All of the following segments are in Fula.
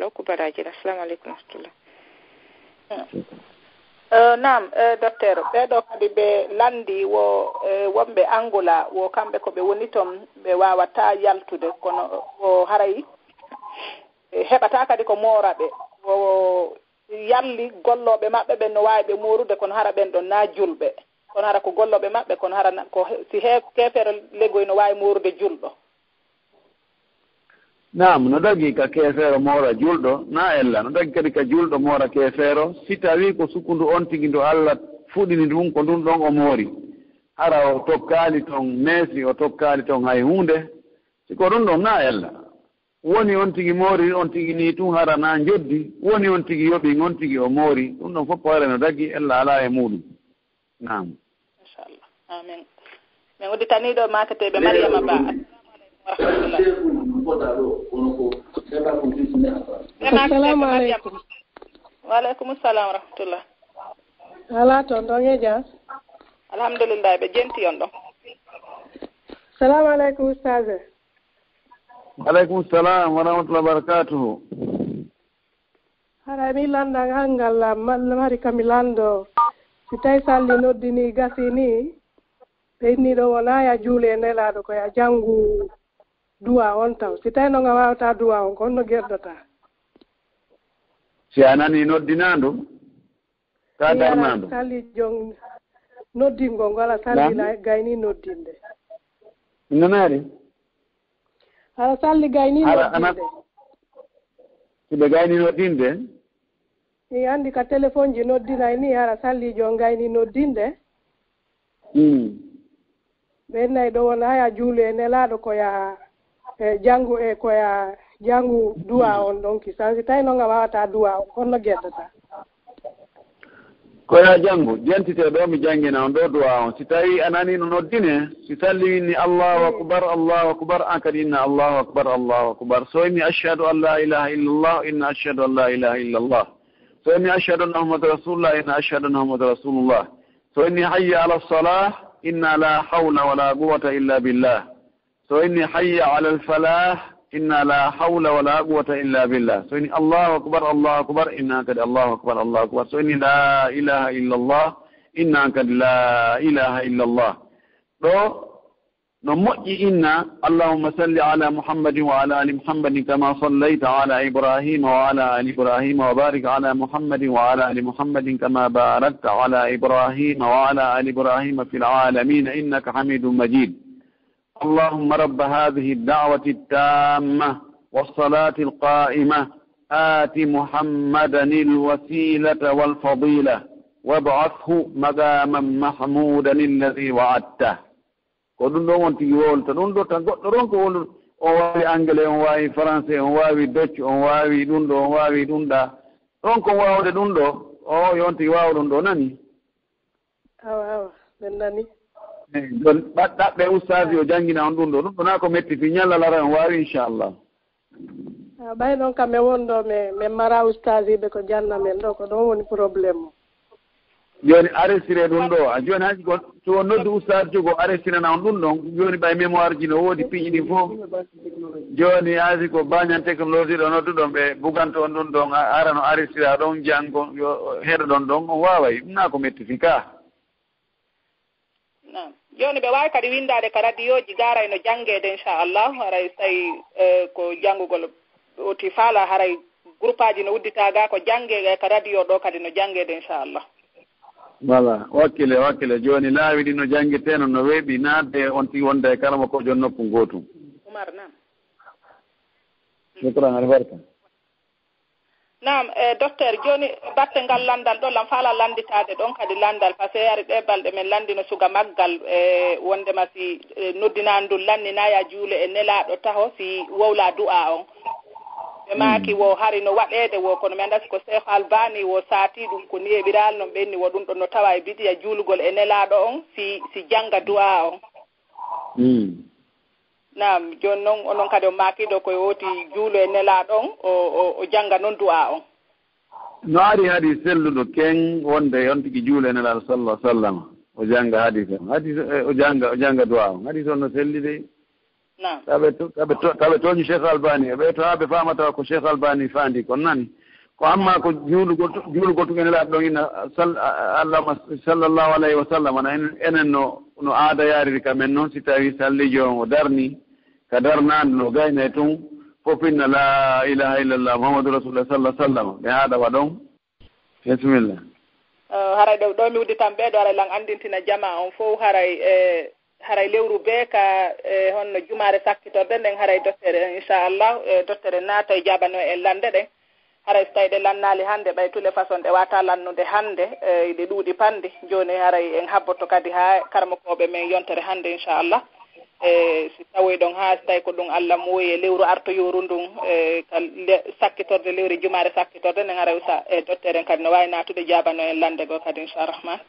allah diallo baraji assalamu aleykum warahmatullah eh, eh, nam eh, docteur ɓeɗo kadi ɓe landi wo wonɓe angola wo kamɓe koɓe woni toon ɓe wawata yaltude kono o harayi heɓata kadi ko mooraɓe o yalli golloɓe maɓɓe ɓen no wawi ɓe morude kono hara ɓen ɗon na julɓe. Kono hara ko golloɓe maɓɓe kono hara ko si he kefere legoy no wawi morude julɗo nam no dagi ka keefeero moora julɗo. Na ella no dagi kadi ka julɗo moora keefeero. Si tawi ko sukkundu on tigi ndu allah fuɗini ɗum ko ndun ɗon o moori. Hara o tokkaali toon meesi o tokkaali toon hay huunde. Siko ɗum ɗon na ella. Woni on tigi moori on tigi ni tun hara na joddi woni on tigi yoɓi on tigi o moori. Ɗum ɗon fof hoore no dagi ella alaa e muɗum nam inchallah amin. Min udditaniɗo makateɓe mariama ba. Assalamu aleykum fota ɗo kono ko seka kon kisine assalamu aleykum. Waaleykum salam wa rahmatullah. Ala toon ɗon e jan alhamdulillah ɓe jenti on ɗon salamu aleykum ustage aleykum salam wa rahmatullah barakatuhu. Hara mi landa landan hangal mari kami lando si tawi salli noddini gasi ni ɓeyniɗo wona ya juule nelaɗo koya janngu. duwa on taw. Si tawi noga wawata duwa on ko honno gerɗata? Si a nani noddina ɗum ta darna salli jon noddingol ngol ala sallila gayni noddinde. Nanaari ala salli gayni noddinde. Siɓe gayni noddinde? I anndi ka téléphone ji noddinay ni ara salli jon gayni noddinde. Hmm. Ɓennayi ɗo wona haya juulu e nelaɗo ko yaha e janngu e koya janngu duwa hmm. on ɗon ki. San si tawi noon a wawata duwa on holno geddata koya janngu jentite ɗo mi janngina on ɗo duwa on. Si tawi a nani no noddine si salliwinni allahu hmm. akbar allahu akbar an kadi inna allahu akbar allahu akbar. So inni ashhadu an la ilaha illallah inna ashhadu an la ilaha illallah. So inni ashhadu anna muhammadu rasulullah inna ashhadu anna muhammadu rasulullah. So inni hayya ala lsalah inna la hawla wala quwata illa billah. so inni hayya ala alfalah inna la hawla wala quwata illa billah. So inni allahu akbar allahu akbar inna kadi allahu akbar allahu akbar. So inni la ilaha illa allah inna kadi la ilaha illa allah ɗo no moƴƴi inna allahumma salli ala muhammadin wa ala ali muhammadin kama sallayta ala ibrahima wa ala ali ibrahima wa barik ala muhammadin wa ala ali muhammadin kama barakta ala ibrahima wa ala ali ibrahima fi lalamin innaka hamidun majid. اللهم رب هذه الدعوة التامة والصلاة القائمة آت محمدا الوسيلة والفضيلة وابعثه مقاما محمودا الذي وعدته ko ɗum ɗon won tigi wowlta ɗum ɗo tan goɗɗo ɗon ko wolu on wawi anglais on wawi français on wawi docce on wawi ɗum ɗo on wawi ɗum ɗa ɗon kon wawde ɗum ɗo o yon tigi wawa ɗum ɗo nani awa awa ɓen nani joni ɗaɓɓe ustaji o jangguina on ɗum ɗo. Ɗum ɗona ko metti fi ñallalara on wawi inchallah. Ah, ɓay ɗon kam e min woni ɗo min mara ustaji ɓe ko janna men ɗo ko ɗon woni probléme o. Joni arestire ɗum ɗo. Ah, a joni haji ko so on noddi ustad jogo arestirana on ɗum ɗon. Joni ɓay mémoire ji no woodi piiji ɗin fof. Joni haji ko bañan technologie ɗo nodduɗon ɓe buganto on ɗum ɗon arano arestira ɗon janngo yo heɗo ɗon ɗon on waway ɗum na ko metti fi ka joni ɓe wawi kadi windade ka radioji garayno janggede inchallah haray tawi e, ko janggugol oti faala haray groupe aji no udditaga ko jangge e, ka radio ɗo kadi no janggede inchallah. Voilà. Wakkile wakkile joni laawi ɗi no jangguiteno no weeɓi naatde on tigi wonde e kala mo ko joni noppu gootum oumar nam sukran albarka. nam e docteur joni batte ngal landal ɗo lam faala landitade ɗon kadi landal par ce que yari ɗe balɗe men landino suga maggal e wondema si e, noddinani ndun lanninaya juule e nelaɗo taho si wowla du'a on. Ɓe maaki mm. wo hari no waɗede wo kono mi andasi ko cheikh albani wo saati ɗum ko niyeɓiral eɓiral ɓenni wo ɗum ɗon no tawa e bidiya juulugol e nelaɗo on si si jangga du'a on. Mm. nam joni noon onon kadi o makiɗo koye woti juulo e nelaɗo on o jangga noon du'a on. No ari haadi selluɗo ken wonde on tigui juulo e nelaɗo sallah sallam o jangga hadis e, on hadis o jangga o jangga du'a on. Hadis on no selli de taɓe taɓe taɓe toñi cheikh albani. Ɓe to ha ɓe famata ko cheikh albani fandi kon nani? ko amma ko juulugo juulugo to ɗon ina allahma sallllahu alayhi wa sallam ana enen no no aada yaariri kamen noon si tawi sallijo on o darni ka darnaande no gayne tun fofinna la ilaha illallah mouhamadou rasulullah sallah sallam ɓe haaɗa wa ɗon. Bisimilla haray ɗo ɗo mi udditan ɓeeɗo haray lan anndintina jama on fof haray e haray lewru bee ka e honno jumaare sakkitorde nden haray dottere en inchallah e dottere naata e jaabano en lande ɗen haray so tawi ɗe lannaali hannde ɓay tule façon ɗe wata lannude hannde eh, e ɗe ɗuuɗi pandi jooni haray en habboto kadi haa karmakooɓe men yontere hannde inchallah. Eh, e si tawoy ɗon haa so tawi ko ɗum allah mooyi e lewru artoyoru ndun e sakkitorde lewru jumaare sakkitorde nden haray sa e docteur en kadi no waawi naatude jaabano en lande goo kadi incharahman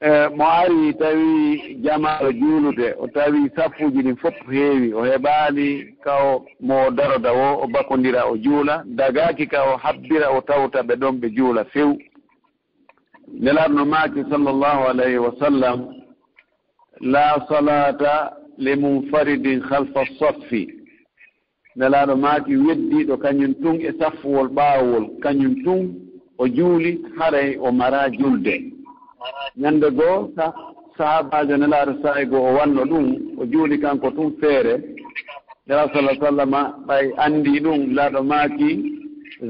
E, mo ari tawi jamaro juulude o tawi sappuji ɗin fof heewi o heɓaani kaw mo daroda o o bakondira o juula dagaaki ka o habbira o tawta ɓe ɗon ɓe juula few nelaarno maaki sallllahu alayhi wa sallam la salata li munfaridin halfa saffi. Nelaaɗo maaki weddiiɗo kañum tun e saffuwol ɓaawol kañum tun o juuli haray o mara julde. ñande goo sahabajo nelaaɗo sahi goo o wanno ɗum o juuli kanko tun feere. Nela sallah sallama ɓay anndi ɗum laaɗo maaki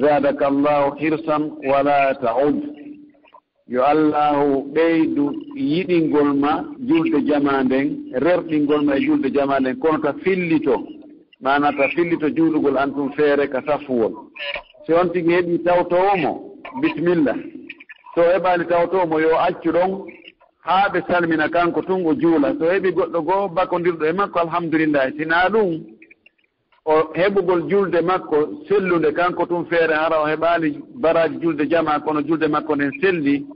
zadaka llahu hirsan wala taud. Yo allahu ɓeydu yiɗingol ma julde jama nden rerɗingol ma e julde jama nden kono ta fillito. Mana ta fillito juulugol an tun feere ka safuwol. Si on tigi heɓi tawtowomo bisimilla so heɓaali taw yo accu ɗon haa ɓe salmina kanko tun o juula. So heɓi goɗɗo goo bakondirɗo e makko alhamdulillahi sinaa ɗum o heɓugol julde makko sellunde kanko tun feere hara o heɓaali baraji julde jama kono julde makko nden selli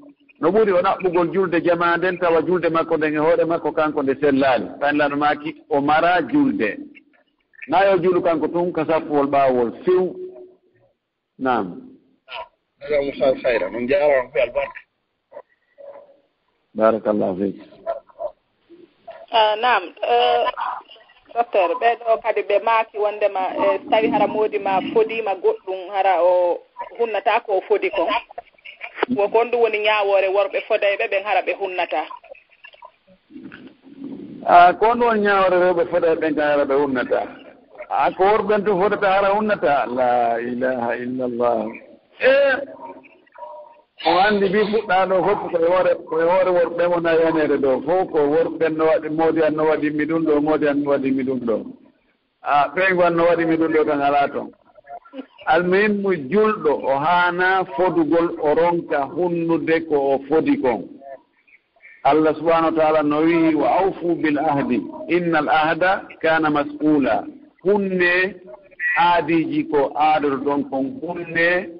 no ɓuri o ɗaɓɓugol julde jama nden tawa julde makko nden e hoore makko kanko nde sellaali. Tanilano maaki o mara julde. Naa yo juulu kanko tun ka sappuwol ɓaawol few naam. jasakum llahu hayra on jarama koye albarka barakallahu fik. Ah, Nam eh, docteur ɓeɗo kadi ɓe maaki wondema e eh, tawi hara moodi ma fodima goɗɗum hara o hunnata ko o fodi kon? Wo kon ɗum woni ñawore worɓe fodayɓe ɓen hara ɓe hunnata? A ko on woni ñawore rewɓe fodayɓe ɓen kan hara ɓe hunnata? A ko worɓen tun fodata hara hunnata? La ilaha illallah. e o anndi mbi fuɗɗaano fof koye hoore koye hoore worɓe mo nayaneede ɗo fof ko worɓen no waɗi moodi an no waɗimmi ɗum ɗo moodi an no waɗimmi ɗum ɗo. A ɓeygu an no waɗimmi ɗum ɗo tan alaa toon almuhimmu julɗo o haanaa fodugol o ronka hunnude ko o fodi kon. Allah subahanahu wa taala no wihi wa awfu bil ahdi inna al ahda kana mas'ula hunne aadiji ko aadoto ɗon kon hunne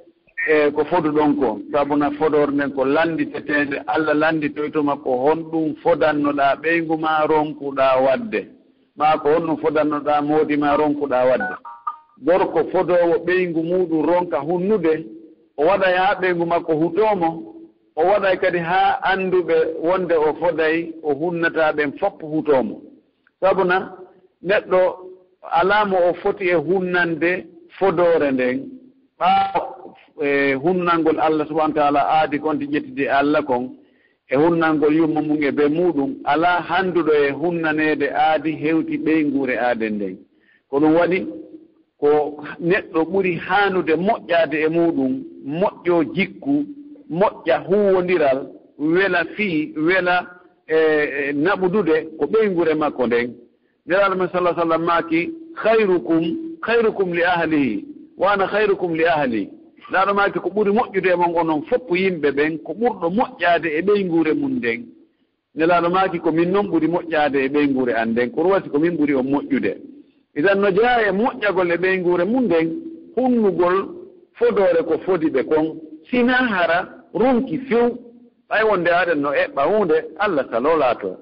e ko fodu ɗon ko. Sabuna fodor nden ko landiteteede allah landitoytoma ko honɗum fodannoɗa ɓeygu ma ronkuɗa wadde. Ma ko honɗum fodannoɗa moodi ma ronkuɗa wadde. Gorko fodowo ɓeygu muɗum ronka hunnude o waɗay haa ɓeygu makko hutomo o waɗay kadi haa annduɓe wonde o foday o hunnata ɓen fopp hutomo. Sabuna neɗɗo alaamo o foti e hunnande fodore nden ɓaawo e humnalngol allah subahana taala aadi konti ƴettide allah kon e humnalngol yumma mum e be muɗum alaa hannduɗo e hunnaneede aadi heewti ɓeyngure aaden nden ko ɗum waɗi ko neɗɗo ɓuri haanude moƴƴaade e muɗum moƴƴo jikku moƴƴa huwondiral wela fii wela e, e naɓudude ko ɓeyngure makko nden nelaɗoma sallah sallam maaki hayrukum hayrukum li ahlihi wa ana hayrukum li ahli. laaɗo maaki ko ɓuri moƴƴude mon onon fopp yimɓe ɓen ko ɓurɗo moƴƴaade e ɓeyngure mum nden. Nelaaɗo maaki ko min noon ɓuri moƴƴaade e ɓeyngure an nden ko ruwati ko min ɓuri on moƴƴude. Idan no jeya e moƴƴagol e ɓeyngure mum nden hunnugol fodoore ko fodi ɓe kon. Sina hara runki few ɓay wonde aɗen no eɓɓa hunde allah salolaato.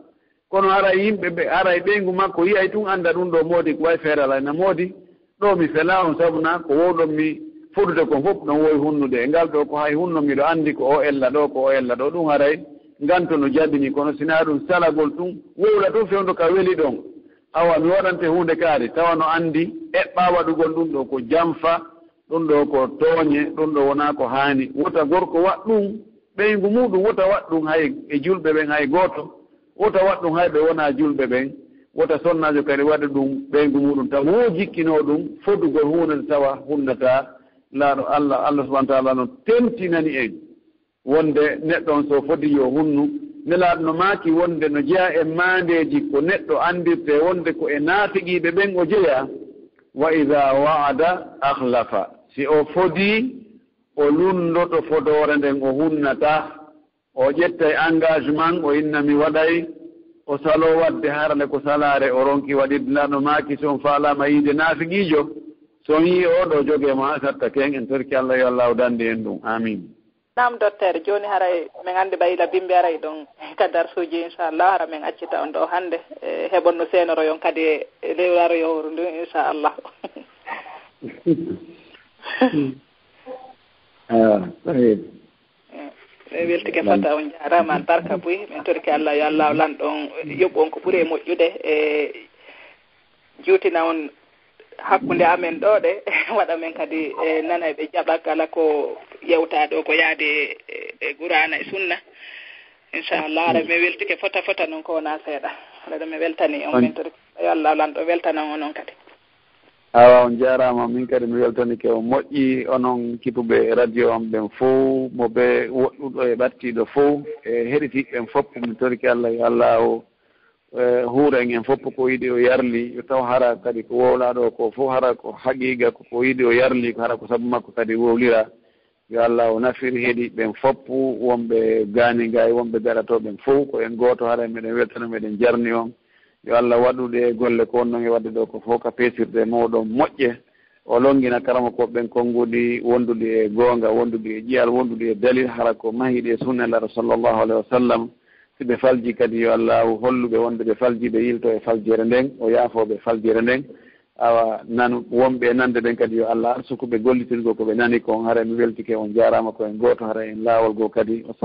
Kono ara yimɓe ɓe ara e ɓeyngu makko yiyay tun annda ɗum ɗo moodi ko way feere alayna moodi. Ɗo mi fela on sabuna ko wowɗon mi fuɗude kon fof ɗon wowi hunnude. E ngal ɗo ko hay hunno miɗo anndi ko o ella ɗo ko o ella ɗo ɗum haray nganto no jaɓini kono sina ɗum salagol ɗum wowla ɗum fewdo ka weli ɗon. Awa mi waɗante hunde kaari tawa no anndi eɓɓa waɗugol ɗum ɗo ko jamfa ɗum ɗo ko tooñe ɗum ɗo wonaa ko haani. Wota gorko waɗ ɗum ɓeygu muɗum wota waɗ ɗum hay e julɓe ɓen hay gooto wota waɗ ɗum hay ɓe wonaa julɓe ɓen wota sonnaajo kadi waɗa ɗum ɓeygu muɗum. Taw wo jikkinoo ɗum fotugol huunde tawa hunnataa laaɗo allah allah subahana taala no tentinani en. Wonde neɗɗo on so fodi yo hunnu. Nelaaɗo no maaki wonde no jeya e maandeeji ko neɗɗo anndirte wonde ko e naatigiiɓe ɓen o jeya wa ida waada ahlafa si o fodii o lundoto fodoore nden o hunnata o ƴettay engagement o inna mi waɗay o saloo waɗde harande ko salaare o ronki waɗirde laaɗo maaki so on faalaama yiide naafigiijo so on yii oɗo joge ma satta ken en torki allah yo allah awdande en ɗum. Amin. Nam docteur jooni haray min anndi ɓayila bimbi aray ɗon ka darsuji inchallah hara min accita on ɗo hannde. E, Heɓon no seenoro kadi e, e lewlaro yohoru ndu inchallah. Ah, min eh, weltike fata on jarama an barka boy min torki allah yo allah lan ɗon yoɓɓu on ko ɓuuri e moƴƴude. E juutina on hakkunde amen ɗo ɗe waɗa men kadi e nana ɓe jaɓa kala ko yewtade o ko yaade e, e gurana e sunna. Inchallah ara mi weltike fota fota noon ko wona seeɗa. Aɗa mi weltani on min tori yo allah lanɗo weltanan onon kadi. Awa on jarama min kadi mi weltanike o moƴƴi onon kipuɓe radio on ɓen fof mo ɓe woɗɗuɗo e ɓattiɗo fof e heɗitiɓɓen fof mi torki allah yo allah o E, huuran en fof ko yiɗi o yarli yo taw hara kadi ko wowlaɗo ko fof hara ko haqiqa koko yiɗi o yarli ko hara ko sabu makko kadi wowlira yo allah o nafir heeɗi ɓen foppu wonɓe gaani gay wonɓe gaɗatoɓen fof ko en goto hara e meɗen weltano meɗen jarni on. Yo allah waɗuɗe golle ko wonnon e wadde ɗo ko fof ka peesirde mawɗon moƴƴe o longina karama koɓeɓen konngudi wonduɗi e goonga wonduɗi e ƴiyal wonduɗi e dalil hara ko mahiɗi e sunna e sallllahu alayhi wa sallam. si ɓe falji kadi yo allahu holluɓe wonde ɓe falji ɓe yilto e faljere nden o yaafoɓe faljere nden. Awa nan wonɓe nande ɓen kadi yo allah arsukuɓe gollitirgo koɓe nani ko hara mi weltike on jarama koyen goto hara en laawol go kadi.